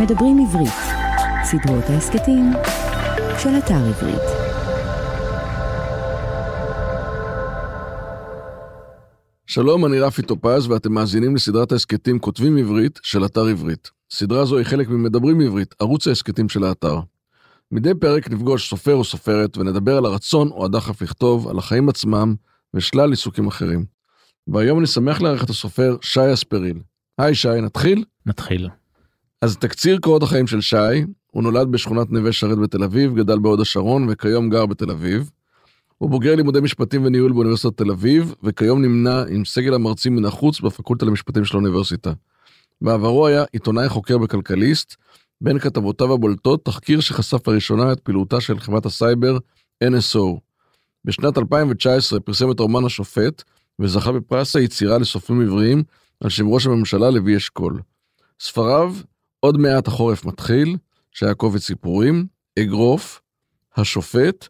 מדברים עברית, סדרות ההסכתים של אתר עברית. שלום, אני רפי טופז ואתם מאזינים לסדרת ההסכתים כותבים עברית של אתר עברית. סדרה זו היא חלק ממדברים עברית, ערוץ ההסכתים של האתר. מדי פרק נפגוש סופר או סופרת ונדבר על הרצון או הדחף לכתוב, על החיים עצמם ושלל עיסוקים אחרים. והיום אני שמח לארח את הסופר שי אספריל. היי שי, נתחיל? נתחיל. אז תקציר קורות החיים של שי, הוא נולד בשכונת נווה שרת בתל אביב, גדל בהוד השרון וכיום גר בתל אביב. הוא בוגר לימודי משפטים וניהול באוניברסיטת תל אביב, וכיום נמנה עם סגל המרצים מן החוץ בפקולטה למשפטים של האוניברסיטה. בעברו היה עיתונאי חוקר בכלכליסט, בין כתבותיו הבולטות תחקיר שחשף לראשונה את פעילותה של חברת הסייבר NSO. בשנת 2019 פרסם את רומן השופט, וזכה בפרס היצירה לסופרים עבריים על שם ראש הממשלה לוי אשכול. ספריו, עוד מעט החורף מתחיל, שהיה קובץ סיפורים, אגרוף, השופט,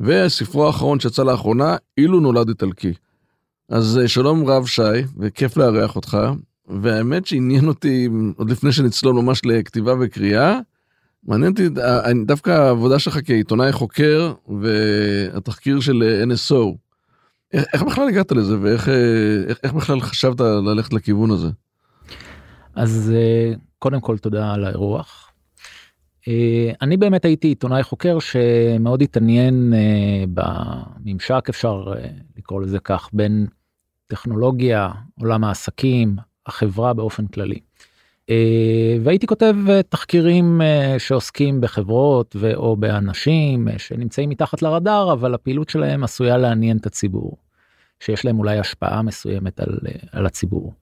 וספרו האחרון שיצא לאחרונה, אילו נולד איטלקי. אז אה, שלום רב שי, וכיף לארח אותך, והאמת שעניין אותי, עוד לפני שנצלול ממש לכתיבה וקריאה, מעניין אותי אה, דווקא העבודה שלך כעיתונאי חוקר והתחקיר של NSO. איך, איך בכלל הגעת לזה ואיך אה, איך, איך בכלל חשבת ללכת לכיוון הזה? אז קודם כל תודה על האירוח. אה, אני באמת הייתי עיתונאי חוקר שמאוד התעניין אה, בממשק אפשר אה, לקרוא לזה כך בין טכנולוגיה עולם העסקים החברה באופן כללי. והייתי כותב תחקירים שעוסקים בחברות או באנשים שנמצאים מתחת לרדאר אבל הפעילות שלהם עשויה לעניין את הציבור. שיש להם אולי השפעה מסוימת על, על הציבור.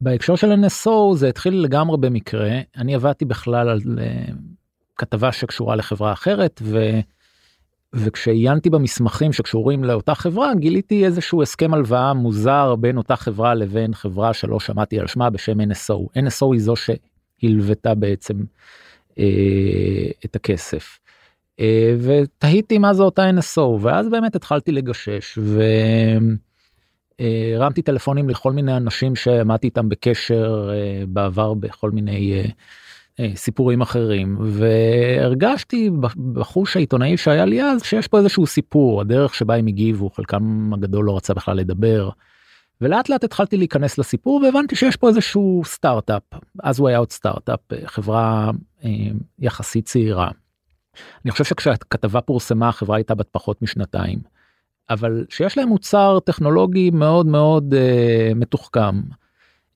בהקשר של NSO זה התחיל לגמרי במקרה אני עבדתי בכלל על uh, כתבה שקשורה לחברה אחרת ו, וכשעיינתי במסמכים שקשורים לאותה חברה גיליתי איזשהו הסכם הלוואה מוזר בין אותה חברה לבין חברה שלא שמעתי על שמה בשם NSO NSO היא זו שהלוותה בעצם uh, את הכסף. Uh, ותהיתי מה זה אותה NSO ואז באמת התחלתי לגשש. ו... הרמתי טלפונים לכל מיני אנשים שעמדתי איתם בקשר אה, בעבר בכל מיני אה, אה, סיפורים אחרים והרגשתי בחוש העיתונאי שהיה לי אז שיש פה איזשהו סיפור הדרך שבה הם הגיבו חלקם הגדול לא רצה בכלל לדבר. ולאט לאט התחלתי להיכנס לסיפור והבנתי שיש פה איזשהו סטארט-אפ אז הוא היה עוד סטארט-אפ חברה יחסית צעירה. אני חושב שכשהכתבה פורסמה החברה הייתה בת פחות משנתיים. אבל שיש להם מוצר טכנולוגי מאוד מאוד uh, מתוחכם.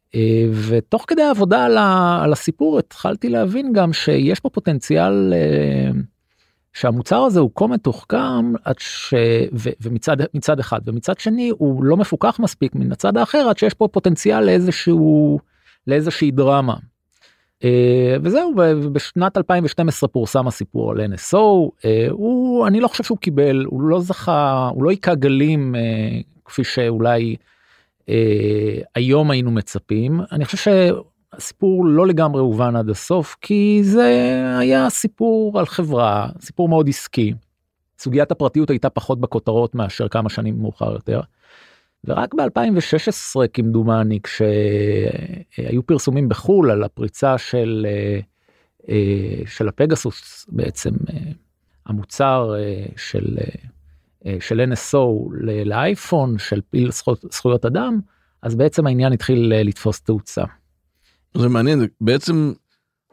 Uh, ותוך כדי העבודה על, ה, על הסיפור התחלתי להבין גם שיש פה פוטנציאל uh, שהמוצר הזה הוא כה מתוחכם עד ש... ו, ומצד מצד אחד ומצד שני הוא לא מפוקח מספיק מן הצד האחר עד שיש פה פוטנציאל לאיזשהו לאיזושהי דרמה. אה, וזהו בשנת 2012 פורסם הסיפור על NSO אה, הוא אני לא חושב שהוא קיבל הוא לא זכה הוא לא היכה גלים אה, כפי שאולי היום היינו מצפים אני חושב שהסיפור לא לגמרי הובן עד הסוף כי זה היה סיפור על חברה סיפור מאוד עסקי. סוגיית הפרטיות הייתה פחות בכותרות מאשר כמה שנים מאוחר יותר. ורק ב-2016 כמדומני כשהיו פרסומים בחו"ל על הפריצה של אה, אה, של הפגסוס בעצם אה, המוצר של של NSO לאייפון של פעיל זכויות אדם אז בעצם העניין התחיל לתפוס תאוצה. זה מעניין בעצם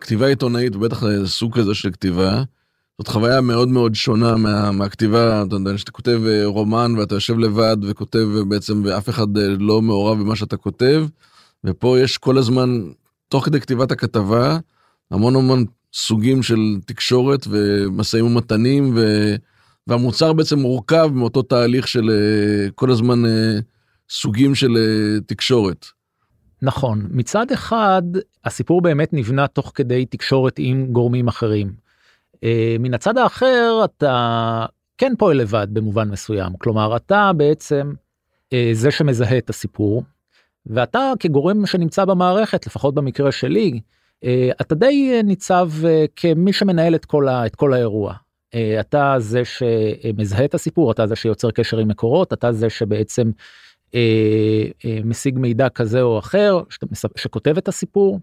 כתיבה עיתונאית בטח סוג כזה של כתיבה זאת חוויה מאוד מאוד שונה מה, מהכתיבה, אתה יודע, שאתה כותב אה, רומן ואתה יושב לבד וכותב אה, בעצם ואף אחד אה, לא מעורב במה שאתה כותב, ופה יש כל הזמן, תוך כדי כתיבת הכתבה, המון המון סוגים של תקשורת ומשאים ומתנים, ו... והמוצר בעצם מורכב מאותו תהליך של כל הזמן סוגים של תקשורת. נכון, מצד אחד הסיפור באמת נבנה תוך כדי תקשורת עם גורמים אחרים. אה, מן הצד האחר אתה כן פועל לבד במובן מסוים כלומר אתה בעצם אה, זה שמזהה את הסיפור ואתה כגורם שנמצא במערכת לפחות במקרה שלי אה, אתה די ניצב כמי שמנהל את כל, ה, את כל האירוע. אתה זה שמזהה את הסיפור אתה זה שיוצר קשר עם מקורות אתה זה שבעצם משיג מידע כזה או אחר שכותב את הסיפור.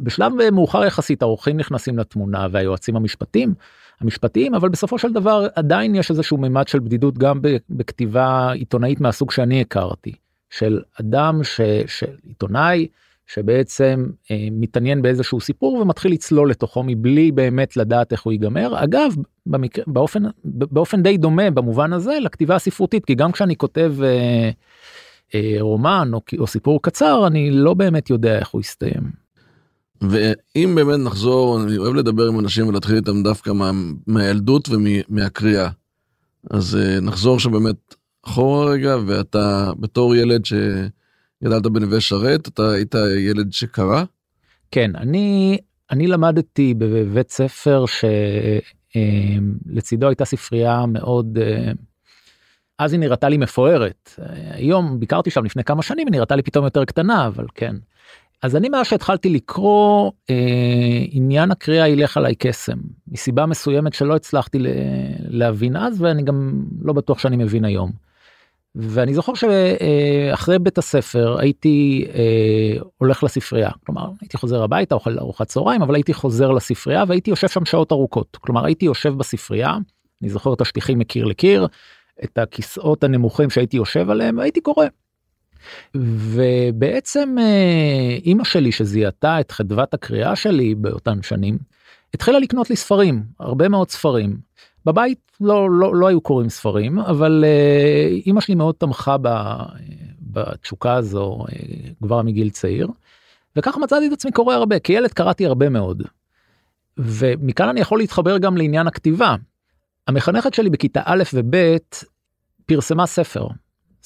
בשלב מאוחר יחסית העורכים נכנסים לתמונה והיועצים המשפטיים המשפטיים אבל בסופו של דבר עדיין יש איזשהו מימד של בדידות גם בכתיבה עיתונאית מהסוג שאני הכרתי של אדם ש, של עיתונאי שבעצם אה, מתעניין באיזשהו סיפור ומתחיל לצלול לתוכו מבלי באמת לדעת איך הוא ייגמר אגב במקרה באופן באופן די דומה במובן הזה לכתיבה הספרותית כי גם כשאני כותב אה, אה, רומן או, או סיפור קצר אני לא באמת יודע איך הוא יסתיים. ואם באמת נחזור אני אוהב לדבר עם אנשים ולהתחיל איתם דווקא מה, מהילדות ומהקריאה. אז אה, נחזור שם באמת אחורה רגע ואתה בתור ילד שגדלת בנווה שרת אתה היית ילד שקרא? כן אני אני למדתי בבית ספר שלצידו אה, הייתה ספרייה מאוד. אה, אז היא נראתה לי מפוארת היום ביקרתי שם לפני כמה שנים היא נראתה לי פתאום יותר קטנה אבל כן. אז אני מאז שהתחלתי לקרוא אה, עניין הקריאה ילך עליי קסם מסיבה מסוימת שלא הצלחתי להבין אז ואני גם לא בטוח שאני מבין היום. ואני זוכר שאחרי אה, בית הספר הייתי אה, הולך לספרייה כלומר הייתי חוזר הביתה אוכל ארוחת צהריים אבל הייתי חוזר לספרייה והייתי יושב שם שעות ארוכות כלומר הייתי יושב בספרייה אני זוכר את השטיחים מקיר לקיר את הכיסאות הנמוכים שהייתי יושב עליהם והייתי קורא. ובעצם אה, אימא שלי שזיהתה את חדוות הקריאה שלי באותן שנים התחילה לקנות לי ספרים הרבה מאוד ספרים בבית לא לא לא היו קוראים ספרים אבל אה, אימא שלי מאוד תמכה בתשוקה הזו אה, כבר מגיל צעיר. וככה מצאתי את עצמי קורא הרבה כילד קראתי הרבה מאוד. ומכאן אני יכול להתחבר גם לעניין הכתיבה. המחנכת שלי בכיתה א' וב' פרסמה ספר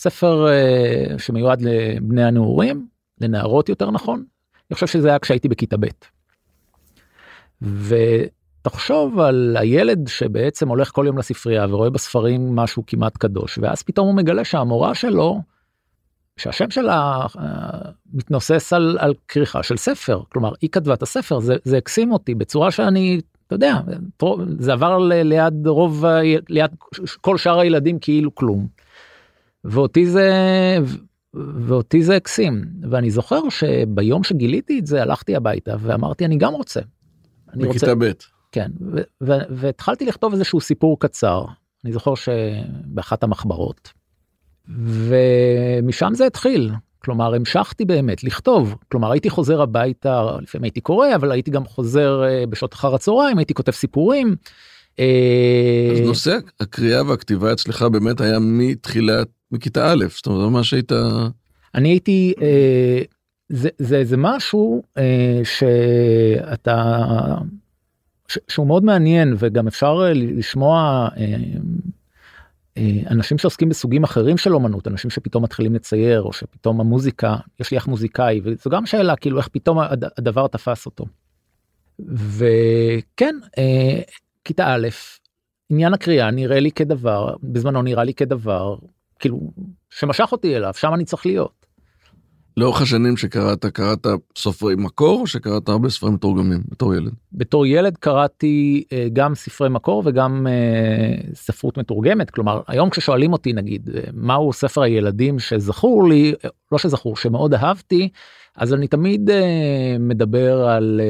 ספר uh, שמיועד לבני הנעורים, לנערות יותר נכון. אני חושב שזה היה כשהייתי בכיתה ב'. ותחשוב על הילד שבעצם הולך כל יום לספרייה ורואה בספרים משהו כמעט קדוש, ואז פתאום הוא מגלה שהמורה שלו, שהשם שלה uh, מתנוסס על, על כריכה של ספר, כלומר היא כתבה את הספר, זה, זה הקסים אותי בצורה שאני, אתה יודע, זה עבר ליד רוב, ליד כל שאר הילדים כאילו כלום. ואותי זה ואותי זה הקסים ואני זוכר שביום שגיליתי את זה הלכתי הביתה ואמרתי אני גם רוצה. אני בכיתה ב'. כן והתחלתי לכתוב איזשהו סיפור קצר אני זוכר שבאחת המחברות. ומשם זה התחיל כלומר המשכתי באמת לכתוב כלומר הייתי חוזר הביתה לפעמים הייתי קורא אבל הייתי גם חוזר אה, בשעות אחר הצהריים הייתי כותב סיפורים. אה, אז נושא הקריאה והכתיבה אצלך באמת היה מתחילת מכיתה א', זאת אומרת, ממש היית... אני הייתי, אה, זה, זה, זה משהו אה, שאתה, ש, שהוא מאוד מעניין וגם אפשר אה, לשמוע אה, אה, אנשים שעוסקים בסוגים אחרים של אומנות, אנשים שפתאום מתחילים לצייר או שפתאום המוזיקה, יש לי איך מוזיקאי וזו גם שאלה כאילו איך פתאום הדבר תפס אותו. וכן, אה, כיתה א', עניין הקריאה נראה לי כדבר, בזמנו נראה לי כדבר כאילו שמשך אותי אליו שם אני צריך להיות. לאורך השנים שקראת קראת סופרי מקור או שקראת הרבה ספרים מתורגמים בתור ילד? בתור ילד קראתי uh, גם ספרי מקור וגם uh, ספרות מתורגמת כלומר היום כששואלים אותי נגיד uh, מהו ספר הילדים שזכור לי לא שזכור שמאוד אהבתי אז אני תמיד מדבר על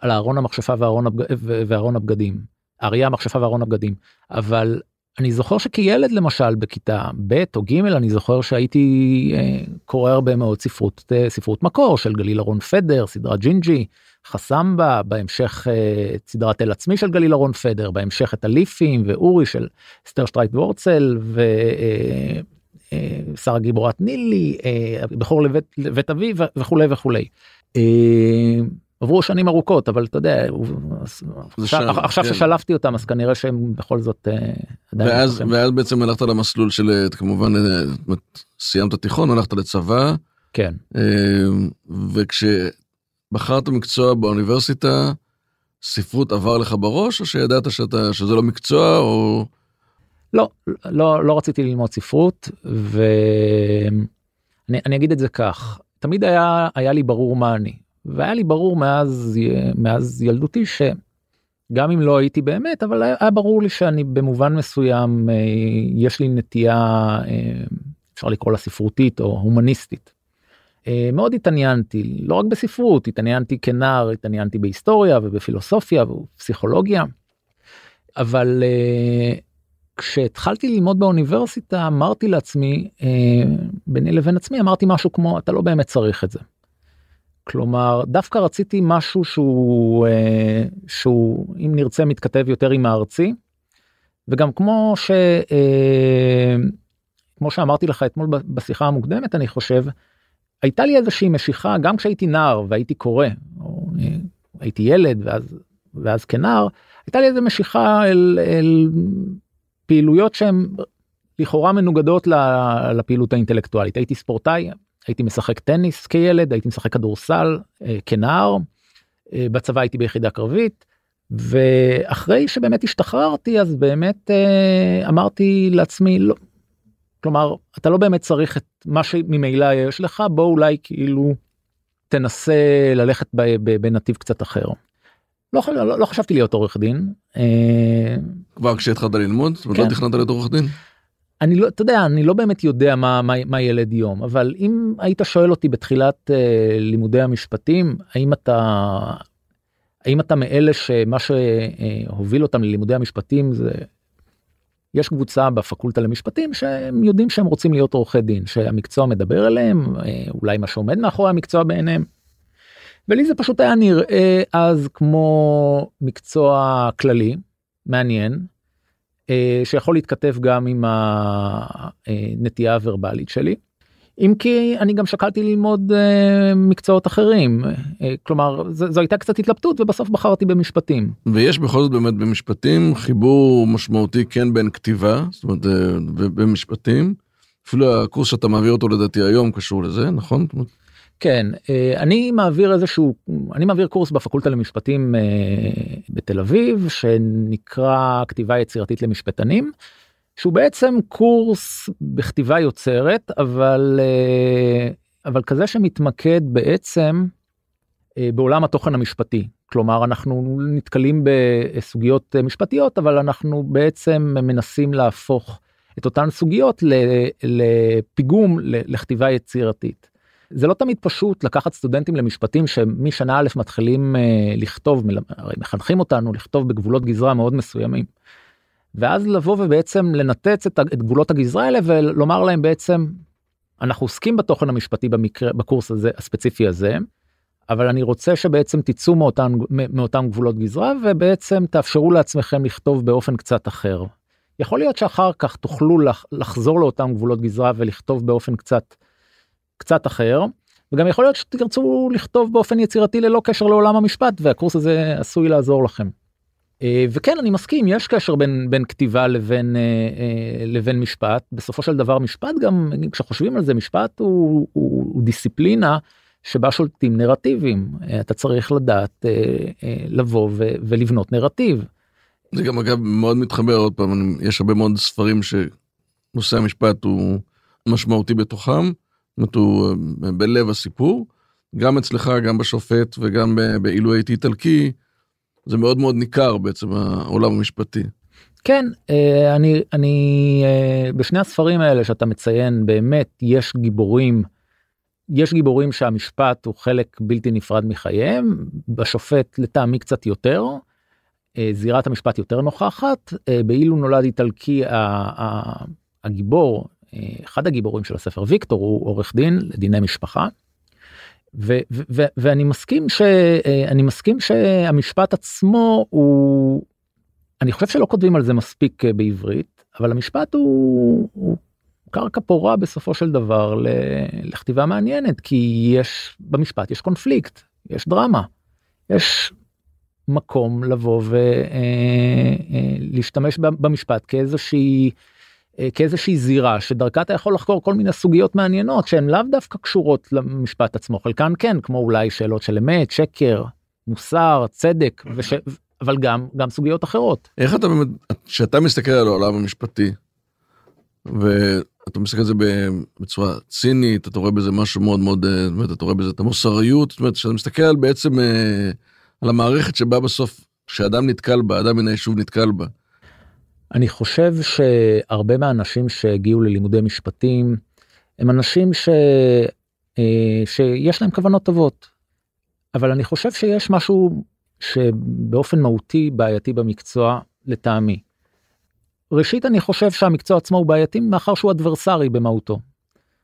על ארון המכשפה וארון, הבג... וארון הבגדים אריה המכשפה וארון הבגדים אבל אני זוכר שכילד למשל בכיתה ב' או ג' אני זוכר שהייתי אה, קורא הרבה מאוד ספרות אה, ספרות מקור של גליל אהרון פדר סדרת ג'ינג'י חסמבה בהמשך אה, סדרת אל עצמי של גליל אהרון פדר בהמשך את הליפים ואורי של אסתר שטרייט וורצל ושר הגיבורת נילי בכור לבית, לבית אביו וכולי וכולי. עברו שנים ארוכות אבל אתה יודע עכשיו, עכשיו כן. ששלפתי אותם אז כנראה שהם בכל זאת אה, ואז ואז בעצם הלכת למסלול של אה, כמובן אה, סיימת תיכון הלכת לצבא כן וכשבחרת מקצוע באוניברסיטה ספרות עבר לך בראש או שידעת שאתה שזה לא מקצוע או. לא לא לא רציתי ללמוד ספרות ואני אגיד את זה כך תמיד היה היה לי ברור מה אני והיה לי ברור מאז מאז ילדותי שגם אם לא הייתי באמת אבל היה ברור לי שאני במובן מסוים אה, יש לי נטייה אה, אפשר לקרוא לה ספרותית או הומניסטית. אה, מאוד התעניינתי, לא רק בספרות, התעניינתי כנער, התעניינתי בהיסטוריה ובפילוסופיה ובפסיכולוגיה. אבל כשהתחלתי ללמוד באוניברסיטה אמרתי לעצמי, ביני לבין עצמי, אמרתי משהו כמו, אתה לא באמת צריך את זה. כלומר, דווקא רציתי משהו שהוא, uh, שהוא אם נרצה מתכתב יותר עם הארצי, וגם כמו ש... Uh, כמו שאמרתי לך אתמול בשיחה המוקדמת, אני חושב, הייתה לי איזושהי משיכה גם כשהייתי נער והייתי קורא, או הייתי ילד ואז, ואז כנער, הייתה לי איזה משיכה אל, אל פעילויות שהן לכאורה מנוגדות לפעילות האינטלקטואלית. הייתי ספורטאי, הייתי משחק טניס כילד, הייתי משחק כדורסל אה, כנער, אה, בצבא הייתי ביחידה קרבית, ואחרי שבאמת השתחררתי אז באמת אה, אמרתי לעצמי לא, כלומר אתה לא באמת צריך את מה שממילא יש לך בוא אולי כאילו תנסה ללכת בנתיב קצת אחר. לא, לא, לא חשבתי להיות עורך דין. אה, כבר כשהתחלת ללמוד? לא כן. תכננת להיות עורך דין? אני לא, אתה יודע, אני לא באמת יודע מה, מה, מה ילד יום, אבל אם היית שואל אותי בתחילת uh, לימודי המשפטים, האם אתה, האם אתה מאלה שמה שהוביל אותם ללימודי המשפטים זה, יש קבוצה בפקולטה למשפטים שהם יודעים שהם רוצים להיות עורכי דין, שהמקצוע מדבר אליהם, אה, אולי מה שעומד מאחורי המקצוע בעיניהם. ולי זה פשוט היה נראה אז כמו מקצוע כללי, מעניין, אה, שיכול להתכתב גם עם הנטייה הוורבלית שלי. אם כי אני גם שקלתי ללמוד uh, מקצועות אחרים uh, כלומר זו, זו הייתה קצת התלבטות ובסוף בחרתי במשפטים. ויש בכל זאת באמת במשפטים חיבור משמעותי כן בין כתיבה זאת אומרת uh, במשפטים אפילו הקורס שאתה מעביר אותו לדעתי היום קשור לזה נכון? כן, אה, אני מעביר איזשהו, אני מעביר קורס בפקולטה למשפטים אה, בתל אביב, שנקרא כתיבה יצירתית למשפטנים, שהוא בעצם קורס בכתיבה יוצרת, אבל, אה, אבל כזה שמתמקד בעצם בעולם התוכן המשפטי. כלומר, אנחנו נתקלים בסוגיות משפטיות, אבל אנחנו בעצם מנסים להפוך את אותן סוגיות לפיגום לכתיבה יצירתית. זה לא תמיד פשוט לקחת סטודנטים למשפטים שמשנה א' מתחילים אה, לכתוב, הרי מחנכים אותנו לכתוב בגבולות גזרה מאוד מסוימים. ואז לבוא ובעצם לנתץ את, את גבולות הגזרה האלה ולומר להם בעצם אנחנו עוסקים בתוכן המשפטי במקרה בקורס הזה הספציפי הזה. אבל אני רוצה שבעצם תצאו מאותן מאותם גבולות גזרה ובעצם תאפשרו לעצמכם לכתוב באופן קצת אחר. יכול להיות שאחר כך תוכלו לח, לחזור לאותם גבולות גזרה ולכתוב באופן קצת קצת אחר וגם יכול להיות שתרצו לכתוב באופן יצירתי ללא קשר לעולם המשפט והקורס הזה עשוי לעזור לכם. אה, וכן אני מסכים יש קשר בין בין כתיבה לבין אה, אה, לבין משפט בסופו של דבר משפט גם כשחושבים על זה משפט הוא, הוא, הוא דיסציפלינה שבה שולטים נרטיבים אתה צריך לדעת לבוא ו, ולבנות נרטיב. זה גם אגב מאוד מתחבר עוד פעם יש הרבה מאוד ספרים שנושא המשפט הוא משמעותי בתוכם. זאת אומרת, הוא אה, בלב הסיפור, גם אצלך, גם בשופט וגם באילו הייתי איטלקי, זה מאוד מאוד ניכר בעצם העולם המשפטי. כן, אה, אני, אני, אה, בשני הספרים האלה שאתה מציין, באמת יש גיבורים, יש גיבורים שהמשפט הוא חלק בלתי נפרד מחייהם, בשופט לטעמי קצת יותר, זירת המשפט יותר נוכחת, באילו נולד איטלקי הגיבור אחד הגיבורים של הספר ויקטור הוא עורך דין לדיני משפחה. ו- ו- ואני מסכים שאני מסכים שהמשפט עצמו הוא אני חושב שלא כותבים על זה מספיק אה, בעברית אבל המשפט הוא, הוא קרקע פורה בסופו של דבר לכתיבה מעניינת כי יש במשפט יש קונפליקט יש דרמה יש מקום לבוא ולהשתמש אה, אה, במשפט כאיזושהי אה, כאיזושהי זירה שדרכה אתה יכול לחקור כל מיני סוגיות מעניינות שהן לאו דווקא קשורות למשפט עצמו חלקן כן כמו אולי שאלות של אמת שקר מוסר צדק וש... אבל גם גם סוגיות אחרות. איך אתה באמת כשאתה מסתכל על העולם המשפטי ואתה מסתכל על זה בצורה צינית אתה רואה בזה משהו מאוד מאוד אה, אתה רואה בזה את המוסריות זאת אומרת שאתה מסתכל בעצם אה, על המערכת שבה בסוף שאדם נתקל בה אדם מן היישוב נתקל בה. אני חושב שהרבה מהאנשים שהגיעו ללימודי משפטים הם אנשים אה, שיש להם כוונות טובות. אבל אני חושב שיש משהו שבאופן מהותי בעייתי במקצוע לטעמי. ראשית אני חושב שהמקצוע עצמו הוא בעייתי מאחר שהוא אדברסרי במהותו.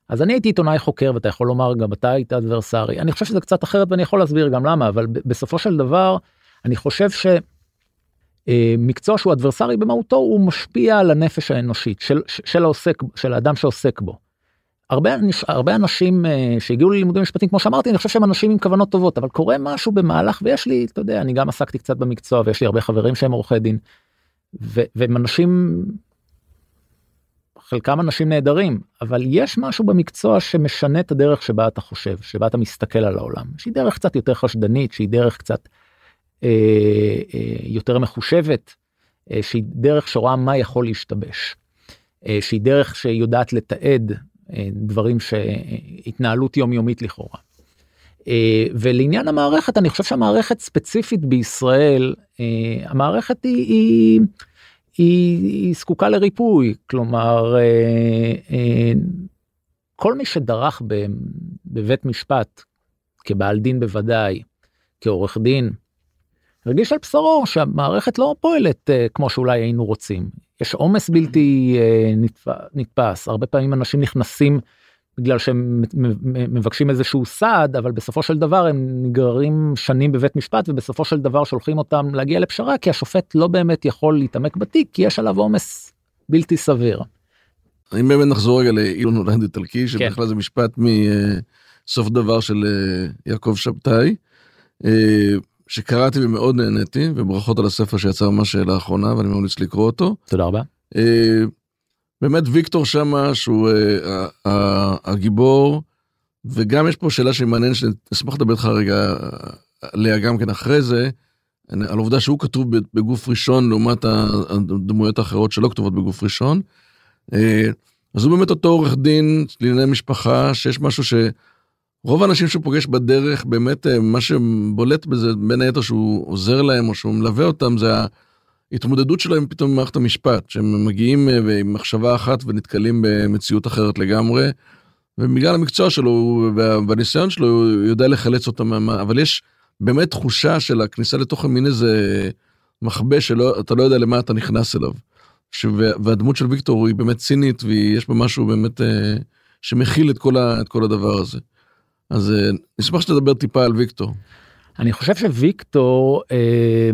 אז אני הייתי עיתונאי חוקר ואתה יכול לומר גם אתה היית אדברסרי אני חושב שזה קצת אחרת ואני יכול להסביר גם למה אבל בסופו של דבר אני חושב שמקצוע שהוא אדברסרי במהותו הוא משפיע על הנפש האנושית של, של העוסק של האדם שעוסק בו. הרבה, הרבה אנשים אה, שהגיעו ללימודים משפטיים כמו שאמרתי אני חושב שהם אנשים עם כוונות טובות אבל קורה משהו במהלך ויש לי אתה יודע אני גם עסקתי קצת במקצוע ויש לי הרבה חברים שהם עורכי דין. והם אנשים חלקם אנשים נהדרים אבל יש משהו במקצוע שמשנה את הדרך שבה אתה חושב שבה אתה מסתכל על העולם שהיא דרך קצת יותר חשדנית שהיא דרך קצת אה, אה, יותר מחושבת אה, שהיא דרך שרואה מה יכול להשתבש אה, שהיא דרך שיודעת לתעד אה, דברים שהתנהלות יומיומית לכאורה. אה, ולעניין המערכת אני חושב שהמערכת ספציפית בישראל אה, המערכת היא, היא, היא, היא זקוקה לריפוי כלומר כל מי שדרך בבית משפט כבעל דין בוודאי כעורך דין הרגיש על בשרו שהמערכת לא פועלת כמו שאולי היינו רוצים יש עומס בלתי נתפס הרבה פעמים אנשים נכנסים בגלל שהם מבקשים איזשהו סעד אבל בסופו של דבר הם נגררים שנים בבית משפט ובסופו של דבר שולחים אותם להגיע לפשרה כי השופט לא באמת יכול להתעמק בתיק כי יש עליו עומס בלתי סביר. אם באמת נחזור רגע לאילון הולנד איטלקי שבכלל כן. זה משפט מסוף דבר של אה, יעקב שבתאי אה, שקראתי ומאוד נהניתי וברכות על הספר שיצא ממש לאחרונה ואני ממליץ לקרוא אותו. תודה רבה. אה, באמת ויקטור שמה שהוא uh, הגיבור וגם יש פה שאלה שהיא מעניינת שאשמח לדבר איתך רגע עליה גם כן אחרי זה על העובדה שהוא כתוב בגוף ראשון לעומת הדמויות האחרות שלא כתובות בגוף ראשון. Uh, אז הוא באמת אותו עורך דין לענייני משפחה שיש משהו שרוב האנשים שהוא פוגש בדרך באמת uh, מה שבולט בזה בין היתר שהוא עוזר להם או שהוא מלווה אותם זה. ההתמודדות שלהם פתאום במערכת המשפט, שהם מגיעים אה, עם מחשבה אחת ונתקלים במציאות אחרת לגמרי, ובגלל המקצוע שלו והניסיון שלו הוא יודע לחלץ אותם, אבל יש באמת תחושה של הכניסה לתוך מין איזה מחבה שאתה לא יודע למה אתה נכנס אליו. ש... והדמות של ויקטור היא באמת צינית ויש בה משהו באמת אה, שמכיל את כל, ה... את כל הדבר הזה. אז אה, נשמח שתדבר טיפה על ויקטור. אני חושב שוויקטור אה,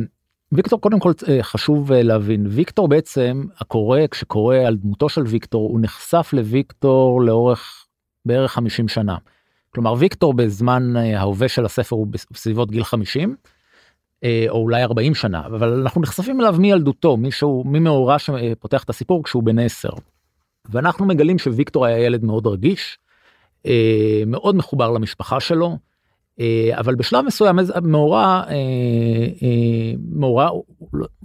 ויקטור קודם כל אה, חשוב להבין ויקטור בעצם הקורא כשקורא על דמותו של ויקטור הוא נחשף לוויקטור לאורך בערך 50 שנה. כלומר ויקטור בזמן ההווה של הספר הוא בסביבות גיל 50 או אולי 40 שנה אבל אנחנו נחשפים אליו מילדותו מישהו ממאורע שפותח את הסיפור כשהוא בן 10. ואנחנו מגלים שוויקטור היה ילד מאוד רגיש מאוד מחובר למשפחה שלו. אה, אבל בשלב מסוים מאורע אה, אה, מאורע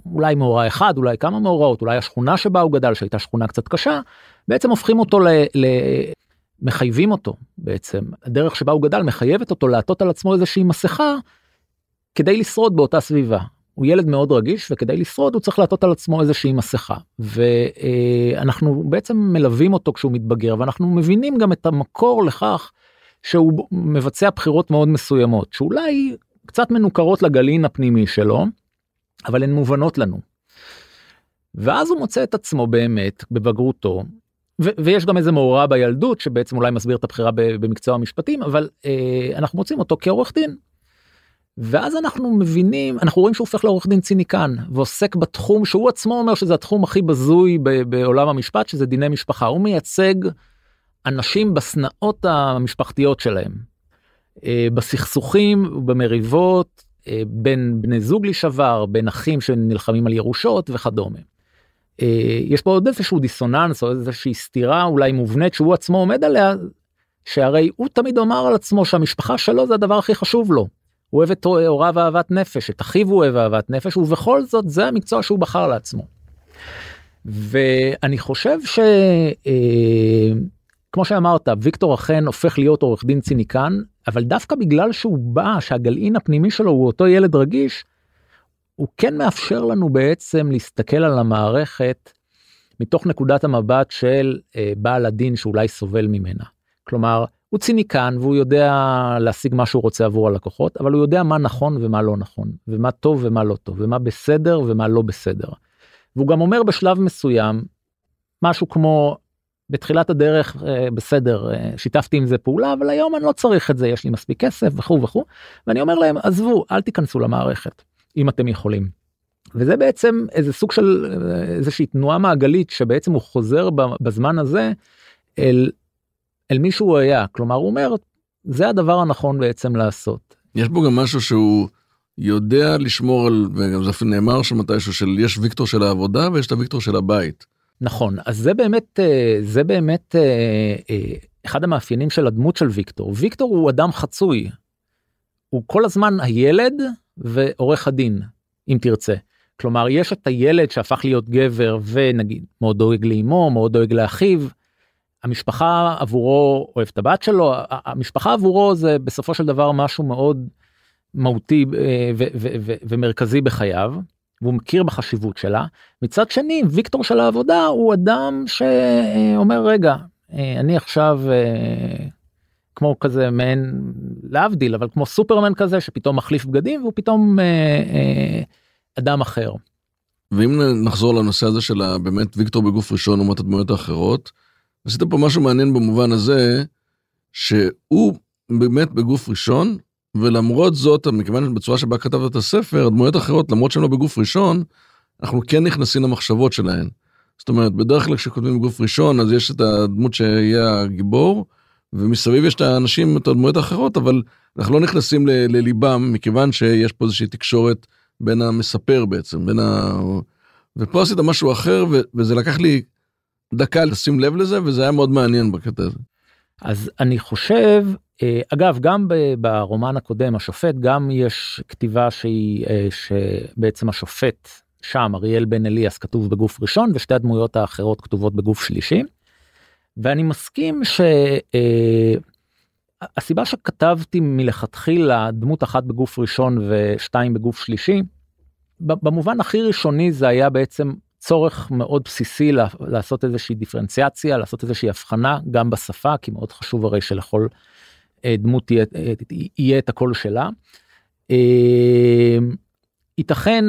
אולי מאורע אחד אולי כמה מאורעות אולי השכונה שבה הוא גדל שהייתה שכונה קצת קשה בעצם הופכים אותו ל... ל מחייבים אותו בעצם הדרך שבה הוא גדל מחייבת אותו לעטות על עצמו איזושהי מסכה כדי לשרוד באותה סביבה. הוא ילד מאוד רגיש וכדי לשרוד הוא צריך לעטות על עצמו איזושהי מסכה ואנחנו בעצם מלווים אותו כשהוא מתבגר ואנחנו מבינים גם את המקור לכך שהוא מבצע בחירות מאוד מסוימות שאולי קצת מנוכרות לגלין הפנימי שלו אבל הן מובנות לנו. ואז הוא מוצא את עצמו באמת בבגרותו ו- ויש גם איזה מאורע בילדות שבעצם אולי מסביר את הבחירה במקצוע המשפטים אבל אה, אנחנו מוצאים אותו כעורך דין. ואז אנחנו מבינים אנחנו רואים שהוא הופך לעורך דין ציניקן ועוסק בתחום שהוא עצמו אומר שזה התחום הכי בזוי בעולם המשפט שזה דיני משפחה הוא מייצג אנשים בשנאות המשפחתיות שלהם, אה, בסכסוכים ובמריבות אה, בין בני זוג לשעבר, בין אחים שנלחמים על ירושות וכדומה. אה, יש פה עוד איזשהו דיסוננס או איזושהי סתירה אולי מובנית שהוא עצמו עומד עליה, שהרי הוא תמיד אמר על עצמו שהמשפחה שלו זה הדבר הכי חשוב לו. הוא אוהב את הוריו אהבת נפש, את אחיו הוא אוהב אהבת נפש, ובכל זאת זה המקצוע שהוא בחר לעצמו. ואני חושב ש... כמו שאמרת ויקטור אכן הופך להיות עורך דין ציניקן אבל דווקא בגלל שהוא בא שהגלעין הפנימי שלו הוא אותו ילד רגיש. הוא כן מאפשר לנו בעצם להסתכל על המערכת מתוך נקודת המבט של אה, בעל הדין שאולי סובל ממנה. כלומר הוא ציניקן והוא יודע להשיג מה שהוא רוצה עבור הלקוחות אבל הוא יודע מה נכון ומה לא נכון ומה טוב ומה לא טוב ומה בסדר ומה לא בסדר. והוא גם אומר בשלב מסוים משהו כמו בתחילת הדרך אה, בסדר אה, שיתפתי עם זה פעולה אבל היום אני לא צריך את זה יש לי מספיק כסף וכו' וכו' ואני אומר להם עזבו אל תיכנסו למערכת אם אתם יכולים. וזה בעצם איזה סוג של אה, איזושהי תנועה מעגלית שבעצם הוא חוזר בזמן הזה אל, אל מי שהוא היה כלומר הוא אומר זה הדבר הנכון בעצם לעשות. יש בו גם משהו שהוא יודע לשמור על וגם זה אפילו נאמר שם מתישהו של יש ויקטור של העבודה ויש את הוויקטור של הבית. נכון אז זה באמת אה, זה באמת אה, אחד המאפיינים של הדמות של ויקטור ויקטור הוא אדם חצוי. הוא כל הזמן הילד ועורך הדין אם תרצה. כלומר יש את הילד שהפך להיות גבר ונגיד מאוד דואג לאמו מאוד דואג לאחיו. המשפחה עבורו אוהב את הבת שלו המשפחה עבורו זה בסופו של דבר משהו מאוד מהותי אה, ומרכזי בחייו והוא מכיר בחשיבות שלה מצד שני ויקטור של העבודה הוא אדם שאומר רגע אה, אני עכשיו אה, כמו כזה מעין להבדיל אבל כמו סופרמן כזה שפתאום מחליף בגדים והוא פתאום אדם אחר. ואם נחזור לנושא הזה של באמת ויקטור בגוף ראשון לעומת הדמויות האחרות, עשית פה משהו מעניין במובן הזה שהוא באמת בגוף ראשון ולמרות זאת מכיוון שבצורה שבה כתבת את הספר הדמויות האחרות למרות שהן לא בגוף ראשון אנחנו כן נכנסים למחשבות שלהן. זאת אומרת בדרך כלל כשכותבים בגוף ראשון אז יש את הדמות שיהיה הגיבור ומסביב יש את האנשים את הדמויות האחרות אבל אנחנו לא נכנסים לליבם מכיוון שיש פה איזושהי תקשורת בין המספר בעצם, בין ה... ופה עשית משהו אחר, ו... וזה לקח לי דקה לשים לב לזה, וזה היה מאוד מעניין בקטע הזה. אז אני חושב, אה, אגב, גם ברומן הקודם, השופט, גם יש כתיבה שהיא, אה, שבעצם השופט שם, אריאל בן אליאס, כתוב בגוף ראשון, ושתי הדמויות האחרות כתובות בגוף שלישי. ואני מסכים ש... אה, שכתבתי מלכתחילה דמות אחת בגוף ראשון ושתיים בגוף שלישי, במובן הכי ראשוני זה היה בעצם צורך מאוד בסיסי לעשות איזושהי דיפרנציאציה, לעשות איזושהי הבחנה גם בשפה, כי מאוד חשוב הרי שלכל אה, דמות יהיה, אה, יהיה את הקול שלה. אה, ייתכן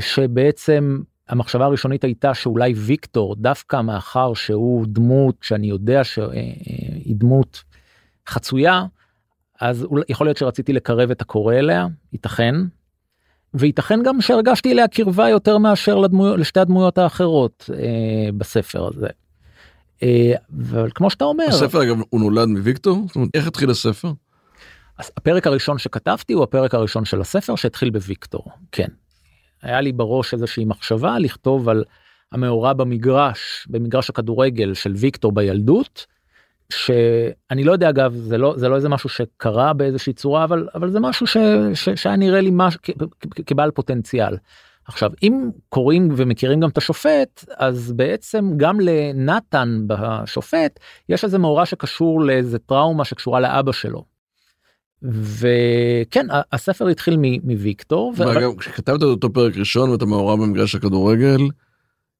שבעצם המחשבה הראשונית הייתה שאולי ויקטור דווקא מאחר שהוא דמות שאני יודע שהיא דמות חצויה, אז יכול להיות שרציתי לקרב את הקורא אליה, ייתכן. וייתכן גם שהרגשתי אליה קרבה יותר מאשר לדמו, לשתי הדמויות האחרות אה, בספר הזה. אה, אבל כמו שאתה אומר... הספר אגב הוא נולד מוויקטור? זאת אומרת, איך התחיל הספר? הפרק הראשון שכתבתי הוא הפרק הראשון של הספר שהתחיל בוויקטור, כן. היה לי בראש איזושהי מחשבה לכתוב על המאורע במגרש, במגרש הכדורגל של ויקטור בילדות, שאני לא יודע אגב זה לא זה לא איזה משהו שקרה באיזושהי צורה אבל אבל זה משהו ש, ש, שהיה נראה לי משהו כבעל פוטנציאל. עכשיו אם קוראים ומכירים גם את השופט אז בעצם גם לנתן בשופט יש איזה מאורע שקשור לאיזה טראומה שקשורה לאבא שלו. וכן הספר התחיל מוויקטור. ואגב כשכתבת את אותו פרק ראשון ואת המאורע במגרש הכדורגל.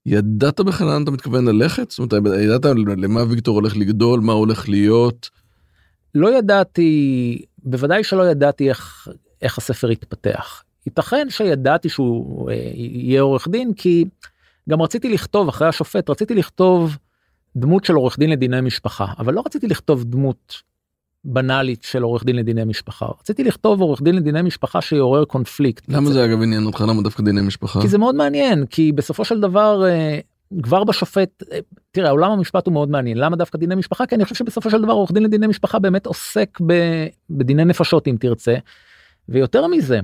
ידעת בכלל לאן אתה מתכוון ללכת? זאת אומרת, ידעת למה ויקטור הולך לגדול, מה הולך להיות? לא ידעתי, בוודאי שלא ידעתי איך, איך הספר יתפתח. ייתכן שידעתי שהוא אה, יהיה עורך דין, כי גם רציתי לכתוב, אחרי השופט, רציתי לכתוב דמות של עורך דין לדיני משפחה, אבל לא רציתי לכתוב דמות בנאלית של עורך דין לדיני משפחה רציתי לכתוב עורך דין לדיני משפחה שיעורר קונפליקט. למה זה אגב עניין אותך למה דווקא דיני משפחה? כי זה מאוד מעניין כי בסופו של דבר אה, כבר בשופט אה, תראה עולם המשפט הוא מאוד מעניין למה דווקא דיני משפחה כי אני חושב שבסופו של דבר עורך דין לדיני משפחה באמת עוסק בדיני נפשות אם תרצה. ויותר מזה.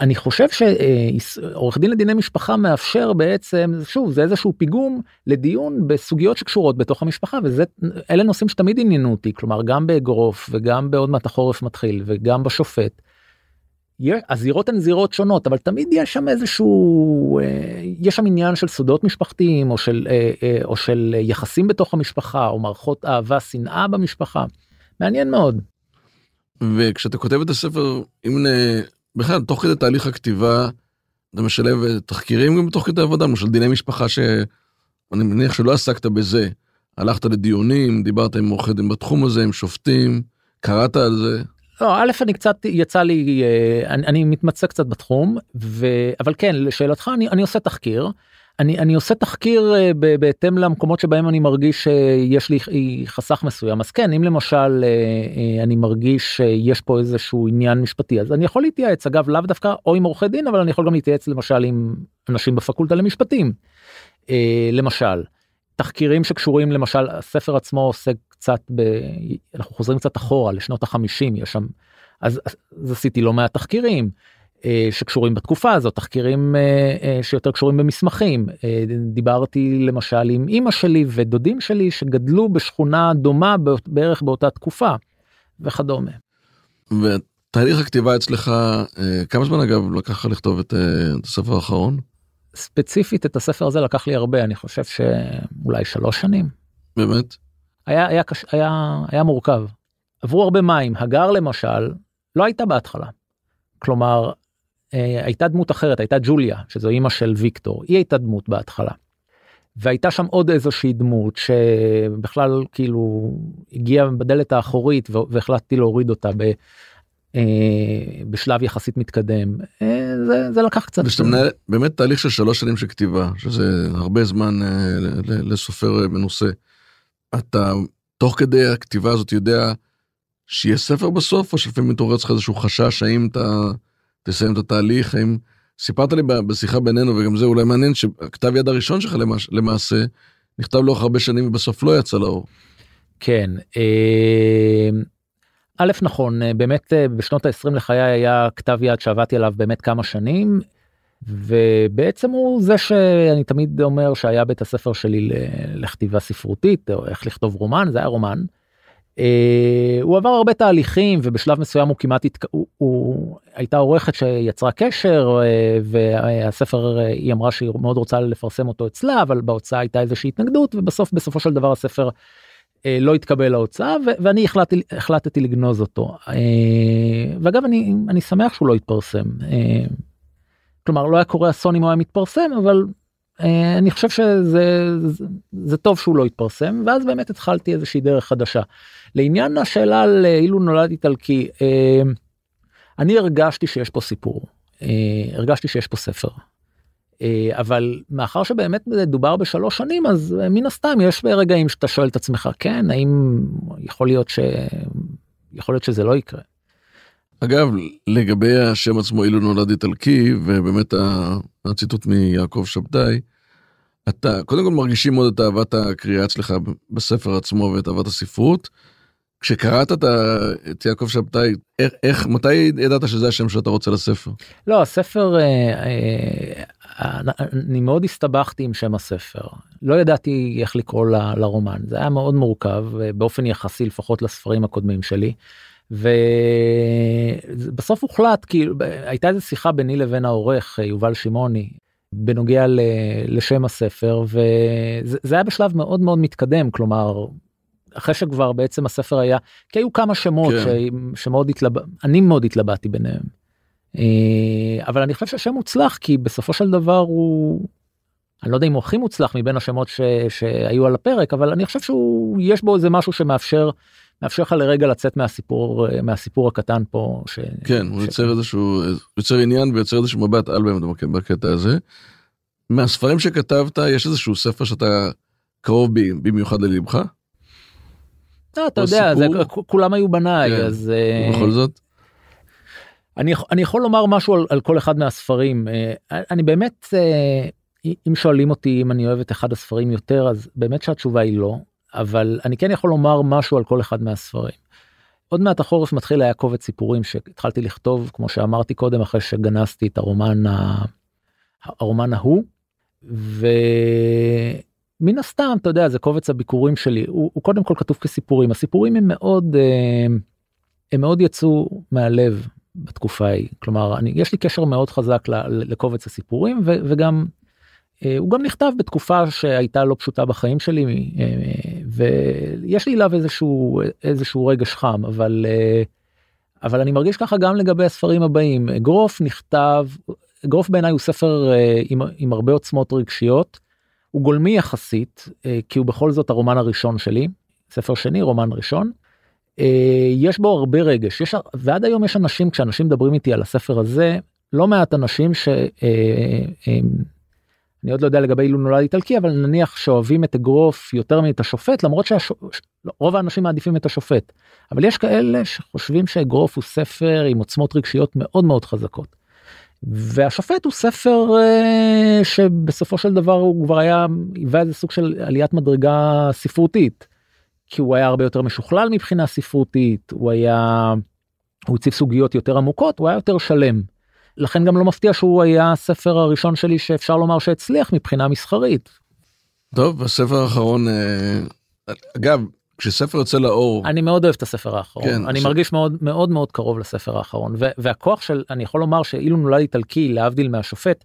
אני חושב שעורך דין לדיני משפחה מאפשר בעצם שוב זה איזשהו פיגום לדיון בסוגיות שקשורות בתוך המשפחה וזה אלה נושאים שתמיד עניינו אותי כלומר גם באגרוף וגם בעוד מעט החורף מתחיל וגם בשופט. הזירות הן זירות שונות אבל תמיד יש שם איזשהו אה, יש שם עניין של סודות משפחתיים או של אה, אה, או של יחסים בתוך המשפחה או מערכות אהבה שנאה במשפחה מעניין מאוד. וכשאתה כותב את הספר אם בכלל, תוך כדי תהליך הכתיבה, אתה משלב תחקירים גם תוך כדי עבודה, למשל דיני משפחה שאני מניח שלא עסקת בזה, הלכת לדיונים, דיברת עם עורכי דין בתחום הזה, עם שופטים, קראת על זה? לא, א', אני קצת, יצא לי, אה, אני, אני מתמצא קצת בתחום, ו, אבל כן, לשאלתך, אני, אני עושה תחקיר. אני, אני עושה תחקיר אה, בהתאם למקומות שבהם אני מרגיש שיש לי חסך מסוים. אז כן, אם למשל אה, אני מרגיש שיש פה איזשהו עניין משפטי, אז אני יכול להתייעץ, אגב, לאו דווקא או עם עורכי דין, אבל אני יכול גם להתייעץ למשל עם אנשים בפקולטה למשפטים. למשל, תחקירים שקשורים למשל, הספר עצמו עוסק קצת ב... אנחנו חוזרים קצת אחורה לשנות החמישים יש שם אז, אז עשיתי לא מעט תחקירים אה, שקשורים בתקופה הזאת תחקירים אה, אה, שיותר קשורים במסמכים אה, דיברתי למשל עם אמא שלי ודודים שלי שגדלו בשכונה דומה בערך באותה תקופה וכדומה. ותהליך הכתיבה אצלך אה, כמה זמן אגב לקח לכתוב את, אה, את הספר האחרון? ספציפית את הספר הזה לקח לי הרבה אני חושב שאולי שלוש שנים. באמת? היה, היה, קש... היה, היה מורכב. עברו הרבה מים, הגר למשל לא הייתה בהתחלה. כלומר, אה, הייתה דמות אחרת, הייתה ג'וליה, שזו אימא של ויקטור, היא הייתה דמות בהתחלה. והייתה שם עוד איזושהי דמות שבכלל כאילו הגיעה בדלת האחורית והחלטתי להוריד אותה ב, אה, בשלב יחסית מתקדם. אה, זה, זה לקח קצת. ושאתה מנהל באמת תהליך של שלוש שנים של כתיבה, שזה הרבה זמן אה, לסופר מנוסה. אתה תוך כדי הכתיבה הזאת יודע שיהיה ספר בסוף, או שלפעמים מתעורר אצלך איזשהו חשש האם אתה תסיים את התהליך, האם... סיפרת לי בשיחה בינינו, וגם זה אולי מעניין, שהכתב יד הראשון שלך למש... למעשה, נכתב לאורך הרבה שנים ובסוף לא יצא לאור. כן, אה, א' נכון, באמת אה, בשנות ה-20 לחיי היה כתב יד שעבדתי עליו באמת כמה שנים. ובעצם הוא זה שאני תמיד אומר שהיה בית הספר שלי לכתיבה ספרותית או איך לכתוב רומן זה היה רומן. אה, הוא עבר הרבה תהליכים ובשלב מסוים הוא כמעט התק... הוא, הוא הייתה עורכת שיצרה קשר אה, והספר אה, היא אמרה שהיא מאוד רוצה לפרסם אותו אצלה אבל בהוצאה הייתה איזושהי התנגדות ובסוף בסופו של דבר הספר לא התקבל להוצאה ואני החלטתי החלטתי לגנוז אותו ואגב אני אני שמח שהוא לא התפרסם. כלומר לא היה קורה אסון אם הוא היה מתפרסם אבל אני חושב שזה זה, זה טוב שהוא לא התפרסם ואז באמת התחלתי איזושהי דרך חדשה. לעניין השאלה על אה, אילו נולד איטלקי אה, אני הרגשתי שיש פה סיפור אה, הרגשתי שיש פה ספר. אה, אבל מאחר שבאמת מדובר בשלוש שנים אז אה, מן הסתם יש רגעים שאתה שואל את עצמך כן האם יכול להיות ש... יכול להיות שזה לא יקרה. אגב, לגבי השם עצמו אילו נולד איטלקי, ובאמת הציטוט מיעקב שבתאי, אתה קודם כל מרגישים מאוד את אהבת הקריאה אצלך בספר עצמו ואת אהבת הספרות. כשקראת את, את יעקב שבתאי, איך, איך, מתי ידעת שזה השם שאתה רוצה לספר? לא, הספר, אה, אה, אני מאוד הסתבכתי עם שם הספר. לא ידעתי איך לקרוא ל, לרומן, זה היה מאוד מורכב, אה, באופן יחסי לפחות לספרים הקודמים שלי. ובסוף הוחלט כאילו הייתה איזה שיחה ביני לבין העורך יובל שמעוני בנוגע לשם הספר וזה היה בשלב מאוד מאוד מתקדם כלומר אחרי שכבר בעצם הספר היה כי היו כמה שמות כן. ש, שמאוד התלבט אני מאוד התלבטתי ביניהם. אה, אבל אני חושב שהשם מוצלח כי בסופו של דבר הוא אני לא יודע אם הוא הכי מוצלח מבין השמות ש, שהיו על הפרק אבל אני חושב שהוא יש בו איזה משהו שמאפשר מאפשר לך לרגע לצאת מהסיפור מהסיפור הקטן פה. ש... כן הוא ש... יוצר איזשהו יוצר עניין ויוצר איזשהו מבט על באמת בקטע הזה. מהספרים שכתבת יש איזשהו ספר שאתה קרוב במיוחד ללבך? לא, אתה יודע זה, כולם היו בניי כן. אז אה, בכל זאת. אני, אני יכול לומר משהו על, על כל אחד מהספרים אה, אני באמת אה, אם שואלים אותי אם אני אוהב את אחד הספרים יותר אז באמת שהתשובה היא לא אבל אני כן יכול לומר משהו על כל אחד מהספרים. עוד מעט החורף מתחיל היה קובץ סיפורים שהתחלתי לכתוב כמו שאמרתי קודם אחרי שגנזתי את הרומן הרומן ההוא. ומן הסתם אתה יודע זה קובץ הביקורים שלי הוא, הוא קודם כל כתוב כסיפורים הסיפורים הם מאוד אה, הם מאוד יצאו מהלב בתקופה ההיא כלומר אני יש לי קשר מאוד חזק לקובץ הסיפורים ו, וגם אה, הוא גם נכתב בתקופה שהייתה לא פשוטה בחיים שלי אה, ויש לי אליו איזשהו איזשהו רגש חם אבל אבל אני מרגיש ככה גם לגבי הספרים הבאים אגרוף נכתב אגרוף בעיניי הוא ספר עם, עם הרבה עוצמות רגשיות. הוא גולמי יחסית אה, כי הוא בכל זאת הרומן הראשון שלי ספר שני רומן ראשון. אה, יש בו הרבה רגש יש ועד היום יש אנשים כשאנשים מדברים איתי על הספר הזה לא מעט אנשים ש... אני עוד לא יודע לגבי אילו נולד איטלקי אבל נניח שאוהבים את אגרוף יותר מאת השופט למרות שרוב האנשים מעדיפים את השופט אבל יש כאלה שחושבים שאגרוף הוא ספר עם עוצמות רגשיות מאוד מאוד חזקות. והשופט הוא ספר uh, שבסופו של דבר הוא כבר היה היווה איזה סוג של עליית מדרגה ספרותית. כי הוא היה הרבה יותר משוכלל מבחינה ספרותית הוא היה הוא הציב סוגיות יותר עמוקות הוא היה יותר שלם. לכן גם לא מפתיע שהוא היה הספר הראשון שלי שאפשר לומר שהצליח מבחינה מסחרית. טוב הספר האחרון אה, אגב כשספר יוצא לאור אני מאוד אוהב את הספר האחרון כן, אני ש... מרגיש מאוד מאוד מאוד קרוב לספר האחרון ו- והכוח של אני יכול לומר שאילו נולד איטלקי להבדיל מהשופט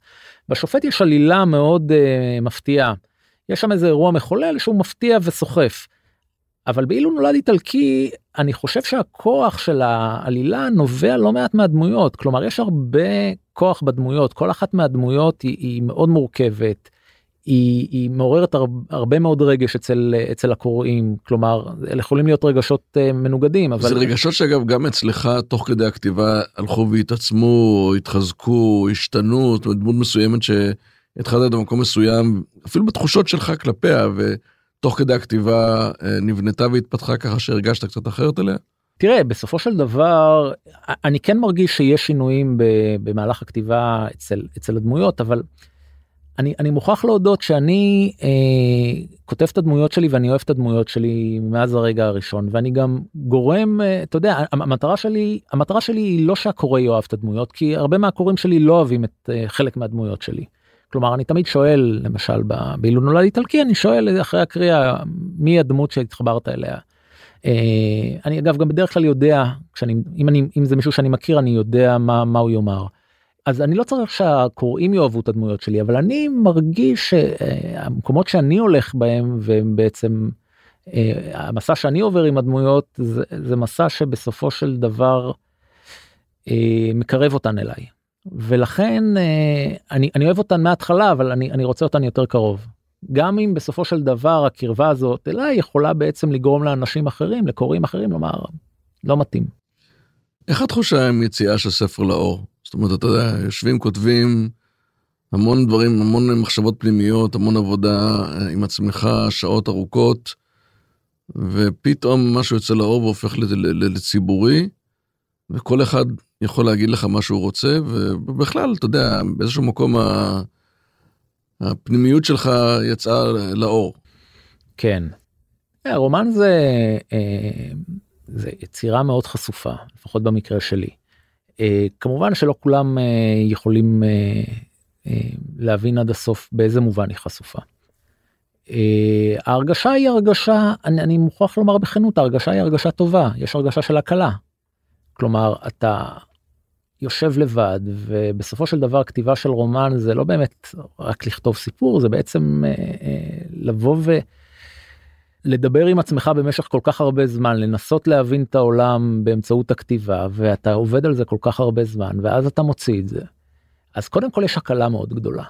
בשופט יש עלילה מאוד uh, מפתיעה יש שם איזה אירוע מחולל שהוא מפתיע וסוחף. אבל באילו נולד איטלקי אני חושב שהכוח של העלילה נובע לא מעט מהדמויות כלומר יש הרבה כוח בדמויות כל אחת מהדמויות היא, היא מאוד מורכבת. היא, היא מעוררת הרבה, מאוד רגש אצל אצל הקוראים כלומר אלה יכולים להיות רגשות uh, מנוגדים אבל זה רגשות שאגב גם אצלך תוך כדי הכתיבה הלכו והתעצמו התחזקו השתנו דמות מסוימת שהתחלת במקום מסוים אפילו בתחושות שלך כלפיה. ו... תוך כדי הכתיבה אה, נבנתה והתפתחה ככה שהרגשת קצת אחרת אליה? תראה בסופו של דבר אני כן מרגיש שיש שינויים במהלך הכתיבה אצל אצל הדמויות אבל אני אני מוכרח להודות שאני אה, כותב את הדמויות שלי ואני אוהב את הדמויות שלי מאז הרגע הראשון ואני גם גורם אה, אתה יודע המטרה שלי המטרה שלי היא לא שהקורא יאהב את הדמויות כי הרבה מהקוראים שלי לא אוהבים את אה, חלק מהדמויות שלי. כלומר אני תמיד שואל למשל באילו נולד איטלקי אני שואל אחרי הקריאה מי הדמות שהתחברת אליה. אה, אני אגב גם בדרך כלל יודע כשאני אם אני אם זה מישהו שאני מכיר אני יודע מה מה הוא יאמר. אז אני לא צריך שהקוראים יאהבו את הדמויות שלי אבל אני מרגיש שהמקומות שאני הולך בהם והם בעצם אה, המסע שאני עובר עם הדמויות זה, זה מסע שבסופו של דבר אה, מקרב אותן אליי. ולכן אה, אני, אני אוהב אותן מההתחלה אבל אני, אני רוצה אותן יותר קרוב. גם אם בסופו של דבר הקרבה הזאת אליי יכולה בעצם לגרום לאנשים אחרים לקוראים אחרים לומר לא מתאים. איך התחושה עם יציאה של ספר לאור? זאת אומרת אתה יודע יושבים כותבים המון דברים המון מחשבות פנימיות המון עבודה אה, עם עצמך שעות ארוכות ופתאום משהו יוצא לאור והופך לציבורי וכל אחד יכול להגיד לך מה שהוא רוצה, ובכלל, אתה יודע, באיזשהו מקום הפנימיות שלך יצאה לאור. כן. הרומן זה, אה, זה יצירה מאוד חשופה, לפחות במקרה שלי. אה, כמובן שלא כולם אה, יכולים להבין עד הסוף באיזה מובן היא חשופה. ההרגשה היא הרגשה, אני, אני מוכרח לומר בכנות, ההרגשה היא הרגשה טובה, יש הרגשה של הקלה. כלומר אתה יושב לבד ובסופו של דבר כתיבה של רומן זה לא באמת רק לכתוב סיפור זה בעצם אה, אה, לבוא ולדבר עם עצמך במשך כל כך הרבה זמן לנסות להבין את העולם באמצעות הכתיבה ואתה עובד על זה כל כך הרבה זמן ואז אתה מוציא את זה. אז קודם כל יש הקלה מאוד גדולה.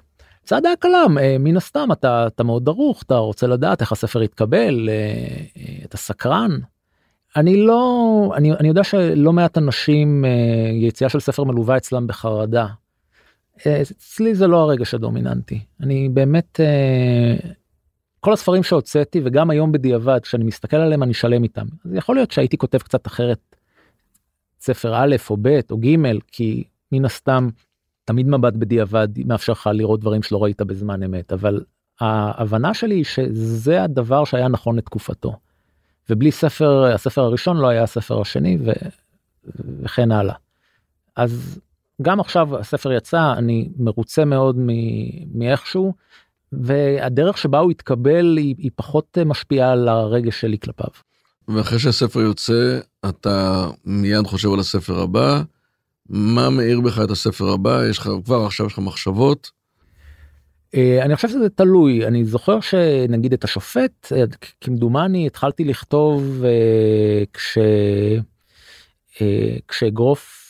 צעד ההקלה אה, מן הסתם אתה אתה מאוד דרוך אתה רוצה לדעת איך הספר יתקבל אתה סקרן אני לא אני אני יודע שלא מעט אנשים אה, יציאה של ספר מלווה אצלם בחרדה. אה, אצלי זה לא הרגש הדומיננטי אני באמת אה, כל הספרים שהוצאתי וגם היום בדיעבד כשאני מסתכל עליהם אני שלם איתם אז יכול להיות שהייתי כותב קצת אחרת. ספר א' או ב' או ג' כי מן הסתם תמיד מבט בדיעבד מאפשר לך לראות דברים שלא ראית בזמן אמת אבל ההבנה שלי שזה הדבר שהיה נכון לתקופתו. ובלי ספר הספר הראשון לא היה הספר השני ו... וכן הלאה. אז גם עכשיו הספר יצא אני מרוצה מאוד. מאיכשהו והדרך שבה הוא התקבל היא, היא פחות משפיעה על הרגש שלי כלפיו. ואחרי שהספר יוצא אתה מיד חושב על הספר הבא מה מאיר בך את הספר הבא יש לך כבר עכשיו יש לך מחשבות. אה, אני חושב שזה תלוי אני זוכר שנגיד את השופט אה, כמדומני התחלתי לכתוב אה, כש כשאגרוף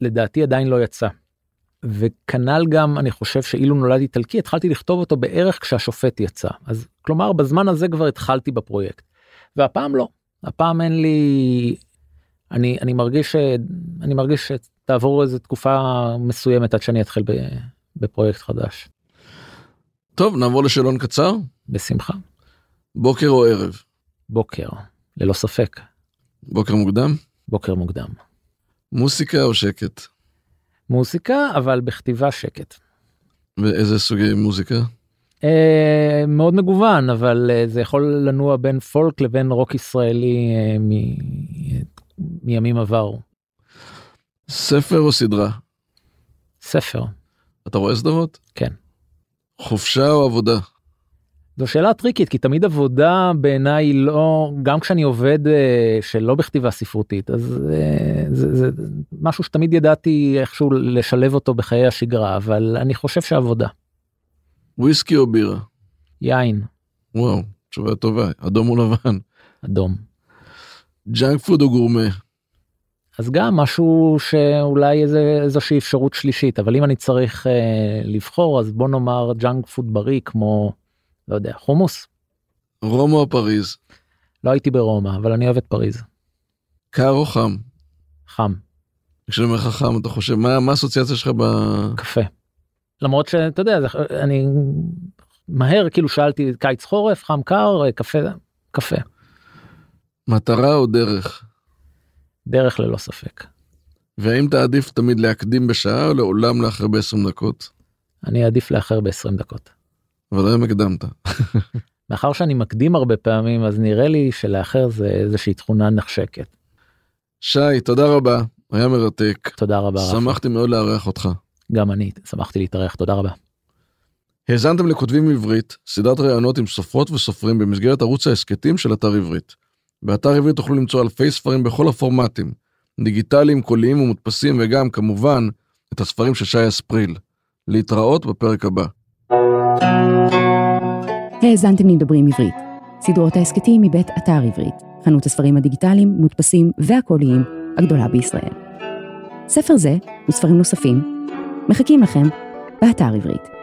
לדעתי עדיין לא יצא. וכנ"ל גם אני חושב שאילו נולד איטלקי התחלתי לכתוב אותו בערך כשהשופט יצא אז כלומר בזמן הזה כבר התחלתי בפרויקט. והפעם לא הפעם אין לי אני אני מרגיש אני מרגיש שתעבור איזה תקופה מסוימת עד שאני אתחיל בפרויקט חדש. טוב נעבור לשאלון קצר בשמחה. בוקר או ערב? בוקר ללא ספק. בוקר מוקדם? בוקר מוקדם. מוסיקה או שקט? מוזיקה אבל בכתיבה שקט. ואיזה סוגי מוזיקה? אה, מאוד מגוון אבל אה, זה יכול לנוע בין פולק לבין רוק ישראלי אה, מ... מימים עברו. ספר או סדרה? ספר. אתה רואה סדרות? כן. חופשה או עבודה? זו שאלה טריקית כי תמיד עבודה בעיניי לא גם כשאני עובד אה, שלא בכתיבה ספרותית אז אה, זה, זה משהו שתמיד ידעתי איכשהו לשלב אותו בחיי השגרה אבל אני חושב שעבודה. וויסקי או בירה? יין. וואו תשובה טובה אדום או לבן? אדום. ג'אנק פוד או גורמה? אז גם משהו שאולי איזה איזושהי אפשרות שלישית אבל אם אני צריך אה, לבחור אז בוא נאמר ג'אנק פוד בריא כמו. לא יודע, חומוס. רומא או פריז? לא הייתי ברומא, אבל אני אוהב את פריז. קר או חם? חם. כשאני אומר לך חם, אתה חושב, מה, מה האסוציאציה שלך ב... קפה. למרות שאתה יודע, זה, אני מהר כאילו שאלתי קיץ חורף, חם קר, קפה, קפה. מטרה או דרך? דרך ללא ספק. והאם תעדיף תמיד להקדים בשעה או לעולם לאחר ב-20 דקות? אני אעדיף לאחר ב-20 דקות. אבל היום הקדמת. מאחר שאני מקדים הרבה פעמים אז נראה לי שלאחר זה איזושהי תכונה נחשקת. שי תודה רבה היה מרתק תודה רבה שמחתי מאוד לארח אותך. גם אני שמחתי להתארח תודה רבה. האזנתם לכותבים עברית סדרת ראיונות עם סופרות וסופרים במסגרת ערוץ ההסכתים של אתר עברית. באתר עברית תוכלו למצוא אלפי ספרים בכל הפורמטים דיגיטליים קוליים ומודפסים וגם כמובן את הספרים של שי אספריל. להתראות בפרק הבא. האזנתם לדברים עברית, סדרות ההסכתים מבית אתר עברית, חנות הספרים הדיגיטליים, מודפסים והקוליים הגדולה בישראל. ספר זה וספרים נוספים מחכים לכם באתר עברית.